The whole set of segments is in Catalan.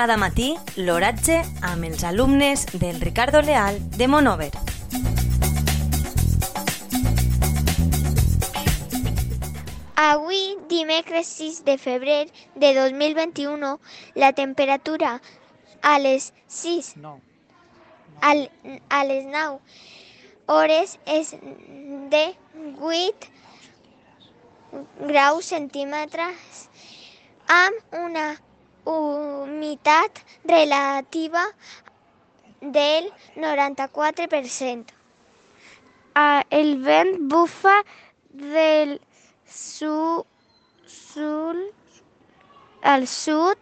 Cada matí, l'oratge amb els alumnes del Ricardo Leal de Monover. Avui, dimecres 6 de febrer de 2021, la temperatura a les 6 No. al, a les 9 hores és de 8 graus centímetres amb una humitat relativa del 94%. Ah, el vent bufa del su, sul al sud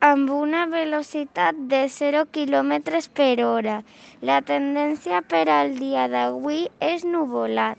amb una velocitat de 0 km per hora. La tendència per al dia d'avui és nuvolat.